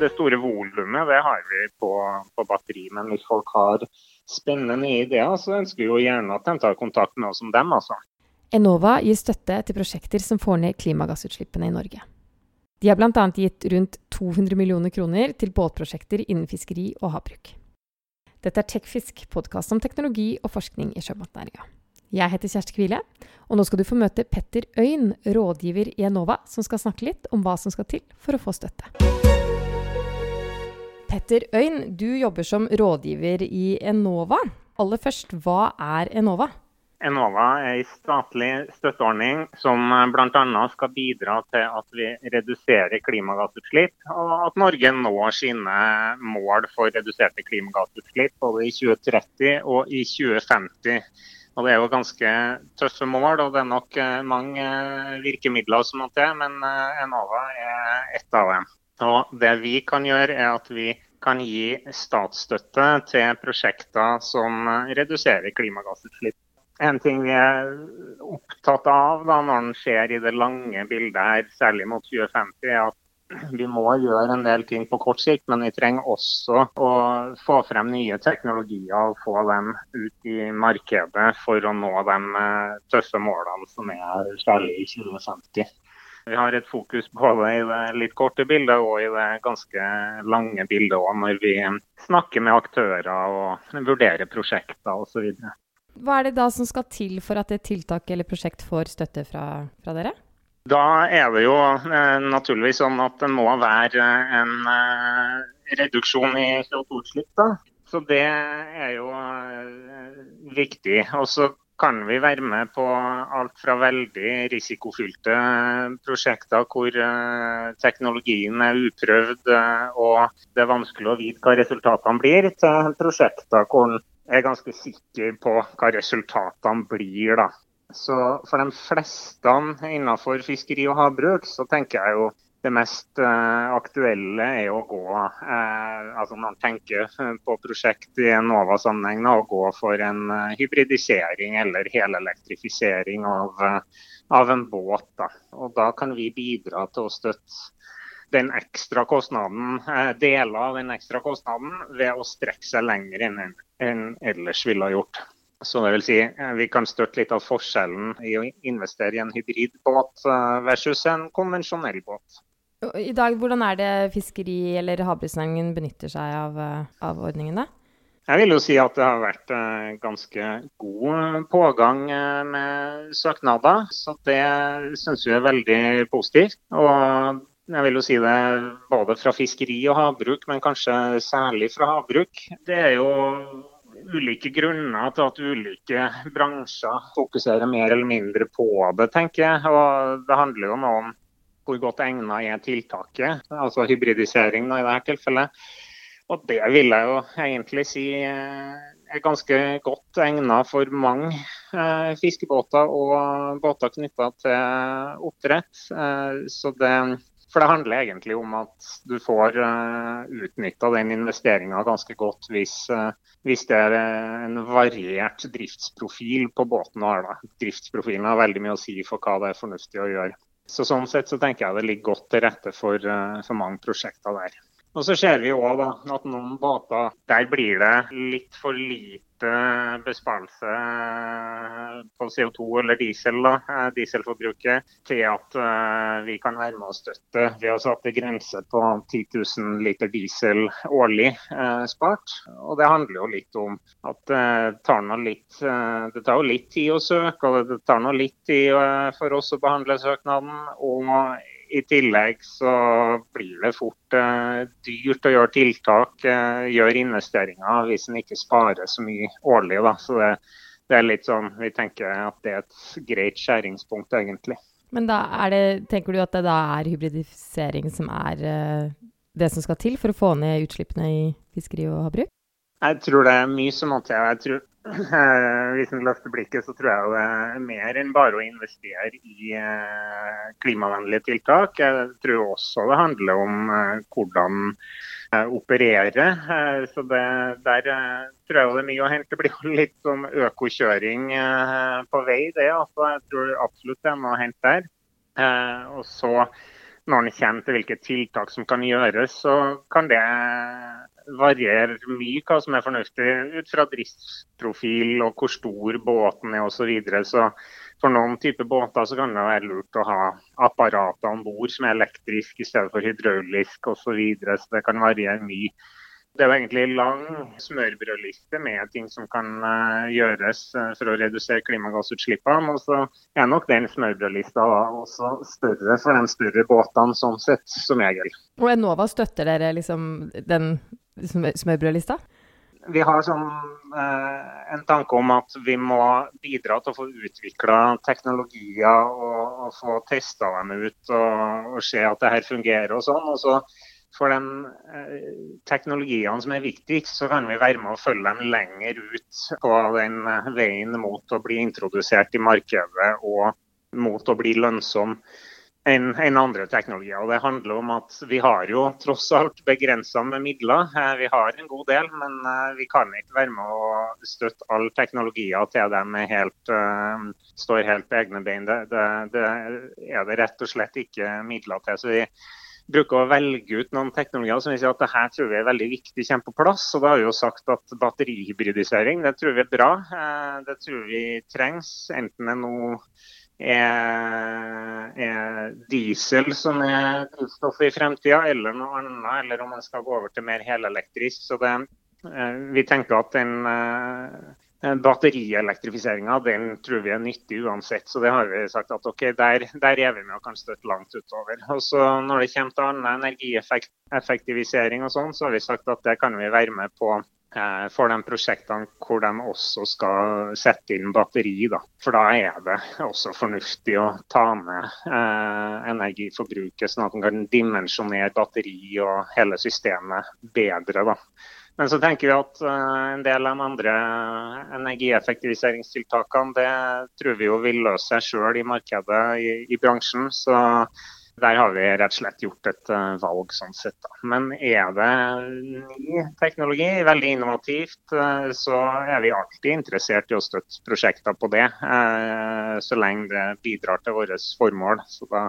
det store volumet det har vi på, på, batteri. Men hvis folk har spennende ideer, så ønsker vi jo gjerne at de tar kontakt med oss om dem. altså. Enova gir støtte til prosjekter som får ned klimagassutslippene i Norge. De har bl.a. gitt rundt 200 millioner kroner til båtprosjekter innen fiskeri og havbruk. Dette er Tekfisk, podkast om teknologi og forskning i sjømatnæringa. Jeg heter Kjersti Kvile, og nå skal du få møte Petter Øyn, rådgiver i Enova, som skal snakke litt om hva som skal til for å få støtte. Petter Øyn, du jobber som rådgiver i Enova. Aller først, hva er Enova? Enova er en statlig støtteordning som bl.a. skal bidra til at vi reduserer klimagassutslipp, og at Norge når sine mål for reduserte klimagassutslipp både i 2030 og i 2050. Og Det er jo ganske tøffe mål, og det er nok eh, mange eh, virkemidler som må til, men eh, Enova er ett av dem. Og Det vi kan gjøre, er at vi kan gi statsstøtte til prosjekter som reduserer klimagassutslipp. En ting vi er opptatt av da, når den ser i det lange bildet her, særlig mot 2050, er at vi må gjøre en del ting på kort sikt, men vi trenger også å få frem nye teknologier og få dem ut i markedet for å nå de eh, tøffe målene som er særlig i 2050. Vi har et fokus både i det litt korte bildet og i det ganske lange bildet òg, når vi snakker med aktører og vurderer prosjekter osv. Hva er det da som skal til for at et tiltak eller prosjekt får støtte fra, fra dere? Da er det jo eh, naturligvis sånn at det må være en eh, reduksjon i CO2-utslipp. Så det er jo eh, viktig. Og så kan vi være med på alt fra veldig risikofylte prosjekter hvor teknologien er uprøvd og det er vanskelig å vite hva resultatene blir, til prosjekter hvor en er ganske sikker på hva resultatene blir. da. Så for de fleste innenfor fiskeri og havbruk, så tenker jeg jo det mest uh, aktuelle er å gå uh, altså Når man tenker på prosjekt i Enova-sammenheng, å gå for en hybridisering eller helelektrifisering av, av en båt. Da. Og da kan vi bidra til å støtte den ekstra kostnaden, deler av den ekstra kostnaden ved å strekke seg lenger enn en ellers ville ha gjort. Så det vil si, eh, Vi kan støtte litt av forskjellen i å investere i en hybridbåt eh, versus en konvensjonell båt. I dag, Hvordan er det fiskeri- eller havbruksnæringen benytter seg av, eh, av ordningene? Jeg vil jo si at det har vært ganske god pågang med søknader. Så det syns vi er veldig positivt. Og jeg vil jo si det både fra fiskeri og havbruk, men kanskje særlig fra havbruk. Det er jo ulike grunner til at ulike bransjer fokuserer mer eller mindre på det, tenker jeg. Og det handler jo nå om hvor godt egnet er tiltaket, altså hybridisering i dette tilfellet. Og det vil jeg jo egentlig si eh, er ganske godt egnet for mange eh, fiskebåter og båter knytta til oppdrett. Eh, så det for det handler egentlig om at du får eh, utnytta den investeringa ganske godt hvis, eh, hvis, det er en variert driftsprofil på båten har. Da. Driftsprofilen har veldig mye å si for hva det er fornuftig å gjøre. Så Sånn sett så tenker jeg det ligger godt til rette for, uh, for mange prosjekter der. Og så ser vi òg at noen båter der blir det litt for lite besparelse på CO2 eller diesel, da, eh, dieselforbruket, til at uh, vi kan være med og støtte. Har satt en grense på 10 000 liter diesel årlig eh, spart. Og det handler jo litt om at det tar, litt, uh, det tar litt tid å søke, og det tar litt tid for oss å behandle søknaden. og i tillegg så blir det fort eh, dyrt å gjøre tiltak, eh, gjøre investeringer, hvis en ikke sparer så mye årlig. Da. Så det, det, er litt sånn, Vi tenker at det er et greit skjæringspunkt, egentlig. Men da er det, tenker du at det da er hybridisering som er eh, det som skal til for å få ned utslippene i fiskeri og havbruk? Jeg tror det er mye som må til. Jeg tror hvis en løfter blikket, så tror jeg det er mer enn bare å investere i eh, klimavennlige tiltak. Jeg tror også det handler om eh, hvordan operere. Så det, Der tror jeg det er mye å hente. Det blir litt som økokjøring på vei, det. Altså, jeg tror absolutt det er noe å hente der. Og så når en kommer til hvilke tiltak som kan gjøres, så kan det variere mye hva som er fornuftig ut fra driftsprofil og hvor stor båten er osv. Så, videre. så for noen typer båter så kan det være lurt å ha apparater om bord som er elektriske i stedet for hydraulisk osv. Så, videre. så det kan variere mye. Det er jo egentlig lang smørbrødliste med ting som kan uh, gjøres uh, for å redusere klimagassutslippene. Og så er nok den smørbrødlista også større for de større båtene, sånn sett, som regel. Og Enova støtter dere liksom den smørbrødlista? Vi har sånn, en tanke om at vi må bidra til å få utvikla teknologier og, og, få testa dem ut og, og se at det her fungerer og sånn. og så for de eh, teknologiene som er viktigst, så kan vi være med å følge dem lenger ut på den eh, veien mot å bli introdusert i markedet og mot å bli lønnsom enn en andre teknologier. Og Det handler om at vi har jo tross alt begrensa med midler. Eh, vi har en god del, men vi kan ikke være med å støtte alle teknologier til de helt, uh, står helt på egne bein. Det, det, det, er det rett og slett ikke midler til. Så vi bruker å velge ut noen teknologier som vi sier at det her tror vi er veldig viktig kommer på plass. og Da har vi jo sagt at batterihybridisering det tror vi er bra. Eh, det tror vi trengs. Enten det nå er, er, diesel som er drivstoffet i fremtida, eller noe annet, eller om man skal gå over til mer helelektrisk. Så det, eh, vi tenker at den eh, batterielektrifiseringa tror vi er nyttig uansett. Så det har vi sagt at ok, der, der er vi med og kan støtte langt utover. Og så Når det kommer til annen energieffektivisering og sånn, så har vi sagt at det kan vi være med på for de prosjektene hvor de også skal sette inn batteri. Da. For da er det også fornuftig å ta med eh, energiforbruket, sånn at man kan dimensjonere batteri og hele systemet bedre. Da. Men så tenker vi at eh, en del av de andre energieffektiviseringstiltakene det tror vi jo vil løse seg sjøl i markedet i, i, bransjen. Så der har vi rett og slett gjort et uh, valg sånn sett. Da. Men er det ny teknologi, veldig innovativt, uh, så er vi alltid interessert i å støtte prosjekter på det. så lenge det bidrar til vårt formål. Så da,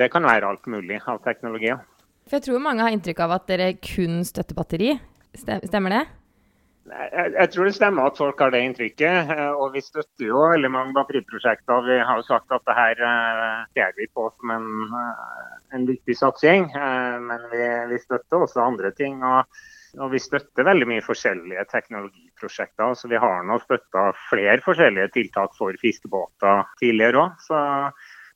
det kan være alt mulig av teknologier. For jeg tror mange har inntrykk av at dere kun støtter batteri. Stemmer det? Jeg, jeg, tror det stemmer at folk har det inntrykket. Eh, og vi støtter jo veldig mange batteriprosjekter. Vi har jo sagt at det her eh, ser vi på som en, eh, en viktig satsing. Men vi, vi, støtter også andre ting. Og, og, vi støtter veldig mye forskjellige teknologiprosjekter. Så vi har nå støtta flere forskjellige tiltak for fiskebåter tidligere òg.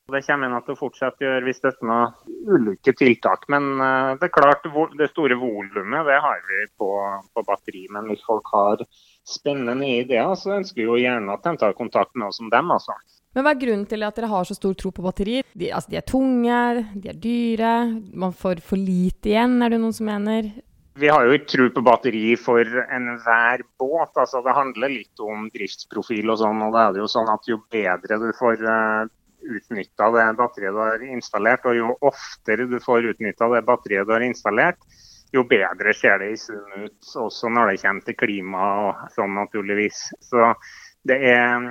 Det kommer vi til å fortsette å gjøre hvis det er noen ulike tiltak. Men eh, det er klart, det store volumet det har vi på, på, batteri. Men hvis folk har spennende nye ideer, så ønsker vi jo gjerne at de tar kontakt med oss om dem. altså. Men Hva er grunnen til at dere har så stor tro på batteri? De, altså, de er tunge, de er dyre, man får for lite igjen, er det noen som mener? Vi har jo ikke tro på batteri for enhver båt. altså Det handler litt om driftsprofil og sånn. og da er det jo sånn at Jo bedre du får uh, utnytta det batteriet du har installert. Og jo oftere du får utnytta det batteriet du har installert, jo bedre ser det i sum ut. Også når det kommer til klima og sånn, naturligvis. Så det er,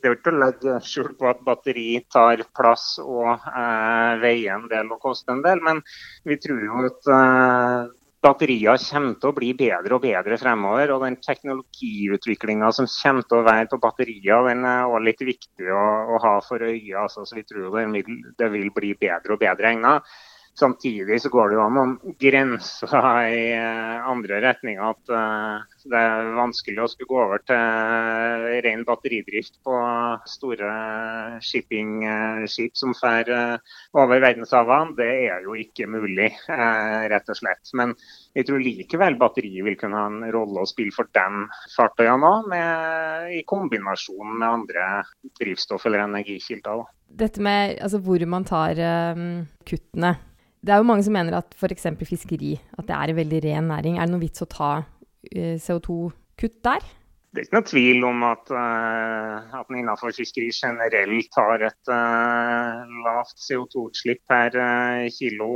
det er ikke å legge skjul på at batteri tar plass og eh, veier en del og koster en del, men vi tror jo at eh, batterier kommer til å bli bedre og bedre fremover. Og den teknologiutviklinga som kommer til å være på batterier, den er også litt viktig å, å ha for øye. Altså, så vi tror det vil, det vil bli bedre og bedre egnet. Samtidig så går det jo an noen grenser i eh, andre retninger. At uh, det er vanskelig å skulle gå over til ren batteridrift på store shippingskip som fer over verdenshavene. Det er jo ikke mulig, rett og slett. Men jeg tror likevel batteriet vil kunne ha en rolle å spille for de fartøyene òg, i kombinasjon med andre drivstoff eller energikilder. Dette med altså, hvor man tar kuttene det er jo mange som mener at f.eks. fiskeri at det er en veldig ren næring. Er det noen vits å ta uh, eh, CO2-kutt der? Det er ikke noe tvil om at, uh, at man innenfor fiskeri generelt har et uh, lavt CO2-utslipp per kilo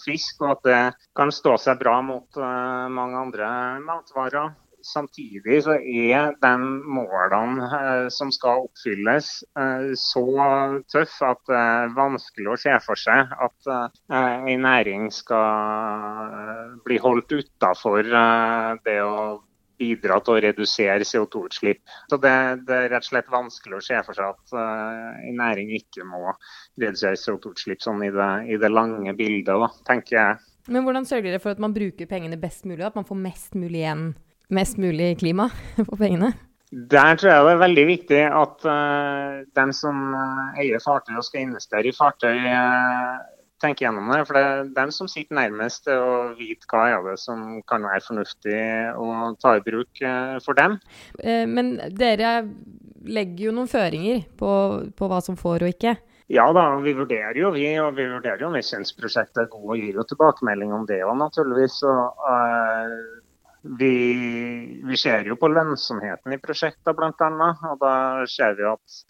fisk, og at det kan stå seg bra mot mange andre matvarer. Samtidig så er de målene eh, som skal oppfylles, eh, så tøff at det er vanskelig å se for seg at eh, en næring skal bli holdt utafor det å bidra til å redusere CO2-utslipp. Så det, det, er rett og slett vanskelig å se for seg at en næring ikke må redusere CO2-utslipp sånn i det, i det, lange bildet, da, tenker jeg. Men hvordan sørger dere for at man bruker pengene best mulig, at man får mest mulig igjen, mest mulig klima for pengene? Der tror jeg det er veldig viktig at uh, dem som uh, eier fartøy og skal investere i fartøy, uh, tenker gjennom det. For det er dem som sitter nærmest til å vite hva er det som kan være fornuftig å ta i bruk for dem. Men dere legger jo noen føringer på, på hva som får og ikke. Ja da, vi vurderer jo vi, og vi vurderer jo om vi syns prosjektet er godt og gir jo tilbakemelding om det òg, naturligvis. Og, uh, vi, vi, ser jo på lønnsomheten i prosjektet bl.a. Og da ser vi at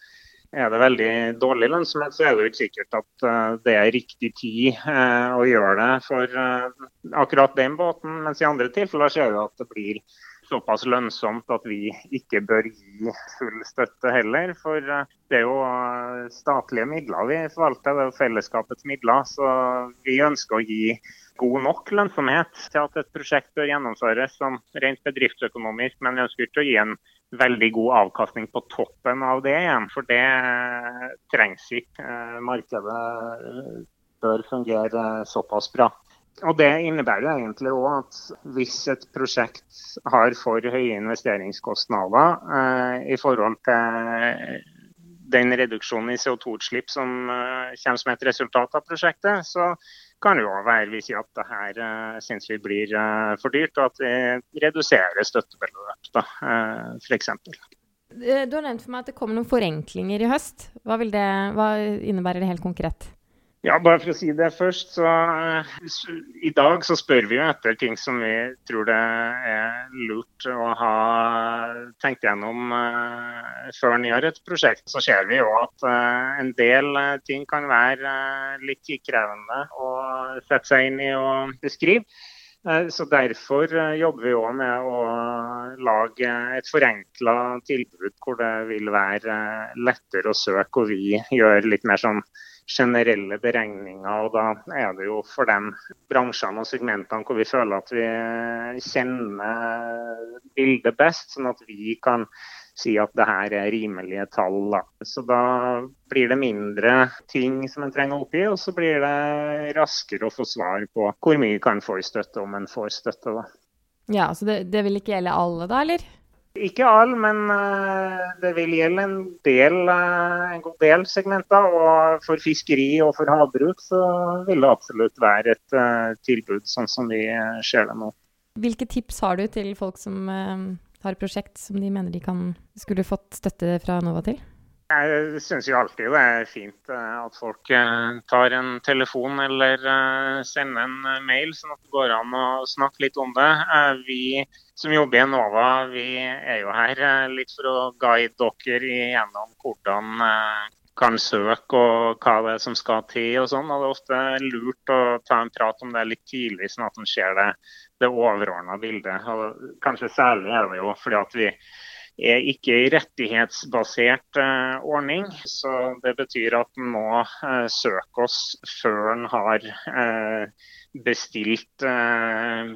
er det veldig dårlig lønnsomhet, så er det jo ikke sikkert at uh, det er riktig tid uh, å gjøre det for akkurat den båten. Mens i andre tilfeller ser vi at det blir såpass lønnsomt at vi ikke bør gi full støtte heller. For eh, det er jo eh, statlige midler vi forvalter, det er jo fellesskapets midler. Så vi ønsker å gi god nok lønnsomhet til at et prosjekt bør gjennomføres som rent bedriftsøkonomisk, men vi ønsker ikke å gi en veldig god avkastning på toppen av det igjen. For det eh, trengs ikke. Markedet bør fungere såpass bra. Og Det innebærer egentlig òg at hvis et prosjekt har for høye investeringskostnader eh, i forhold til den reduksjonen i CO2-utslipp som eh, kommer som et resultat av prosjektet, så kan det jo være vi sier at det her eh, syns vi blir eh, for dyrt, og at vi reduserer støttebeløp, da, eh, f.eks. Eh, du har nevnt for meg at det kommer noen forenklinger i høst. Hva, det, hva innebærer det helt konkret? Ja, bare for å si det først. Så, så, I dag så spør vi jo etter ting som vi tror det er lurt å ha tenkt gjennom uh, før en gjør et prosjekt. Så ser vi jo at uh, en del ting kan være litt krevende å sette seg inn i og beskrive. Så Derfor jobber vi òg med å lage et forenkla tilbud hvor det vil være lettere å søke, og vi gjør litt mer sånn generelle beregninger. og Da er det jo for de bransjene og segmentene hvor vi føler at vi kjenner bildet best, sånn at vi kan si at det her er rimelige tall. Da. Så da blir det mindre ting som en trenger å oppgi, og så blir det raskere å få svar på hvor mye kan få i støtte, om en får støtte. da. Ja, Så det, det vil ikke gjelde alle, da, eller? Ikke all, men uh, det vil gjelde en, del, uh, en god del segmenter. Og for fiskeri og for havbruk så vil det absolutt være et uh, tilbud, sånn som vi ser det nå. Hvilke tips har du til folk som har prosjekt som de mener de kan, skulle fått støtte fra NOVA til? Jeg syns jo alltid det er fint eh, at folk eh, tar en telefon eller eh, sender en mail, sånn at det går an å snakke litt om det. Vi som jobber i Enova, vi er jo her litt for å guide dere gjennom hvordan kan søke og hva det er som skal til og sånn. Og det er ofte lurt å ta en prat om det litt tidlig, sånn at en ser det, det overordna bildet. Og kanskje særlig er det jo fordi at vi er ikke en rettighetsbasert eh, ordning. Så det betyr at en må eh, søke oss før en har eh, bestilt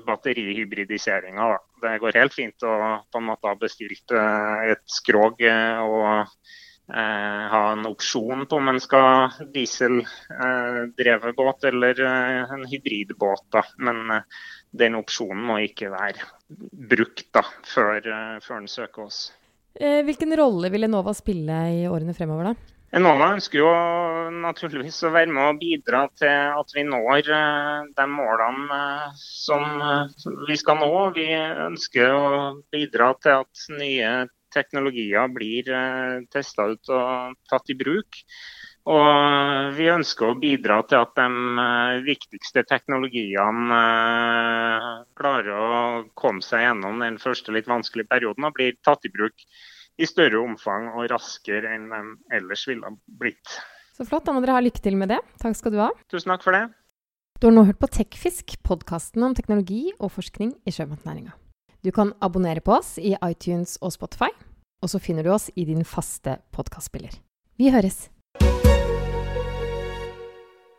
batterihybridiseringa. Det går helt fint å på en måte ha bestilt et skrog og ha en opsjon på om en skal dieseldrevet båt eller en hybridbåt. Da. Men den opsjonen må ikke være brukt da, før, eh, før den søker oss. Eh, hvilken rolle vil Enova spille i årene fremover, da? Enova ønsker jo naturligvis å være med og bidra til at vi når eh, de målene som vi skal nå. Vi ønsker å bidra til at nye teknologier blir testa ut og tatt i bruk. Og vi ønsker å bidra til at de eh, viktigste teknologiene eh, klarer å komme seg gjennom den første litt vanskelige perioden og blir tatt i bruk i større omfang og raskere enn de ellers ville ha blitt. Så flott. Da må dere ha lykke til med det. Takk skal du ha. Tusen takk for det. Du har nå hørt på Tekfisk, podkasten om teknologi og forskning i sjømatnæringa. Du kan abonnere på oss i iTunes og Spotify, og så finner du oss i din faste podkastspiller. Vi høres!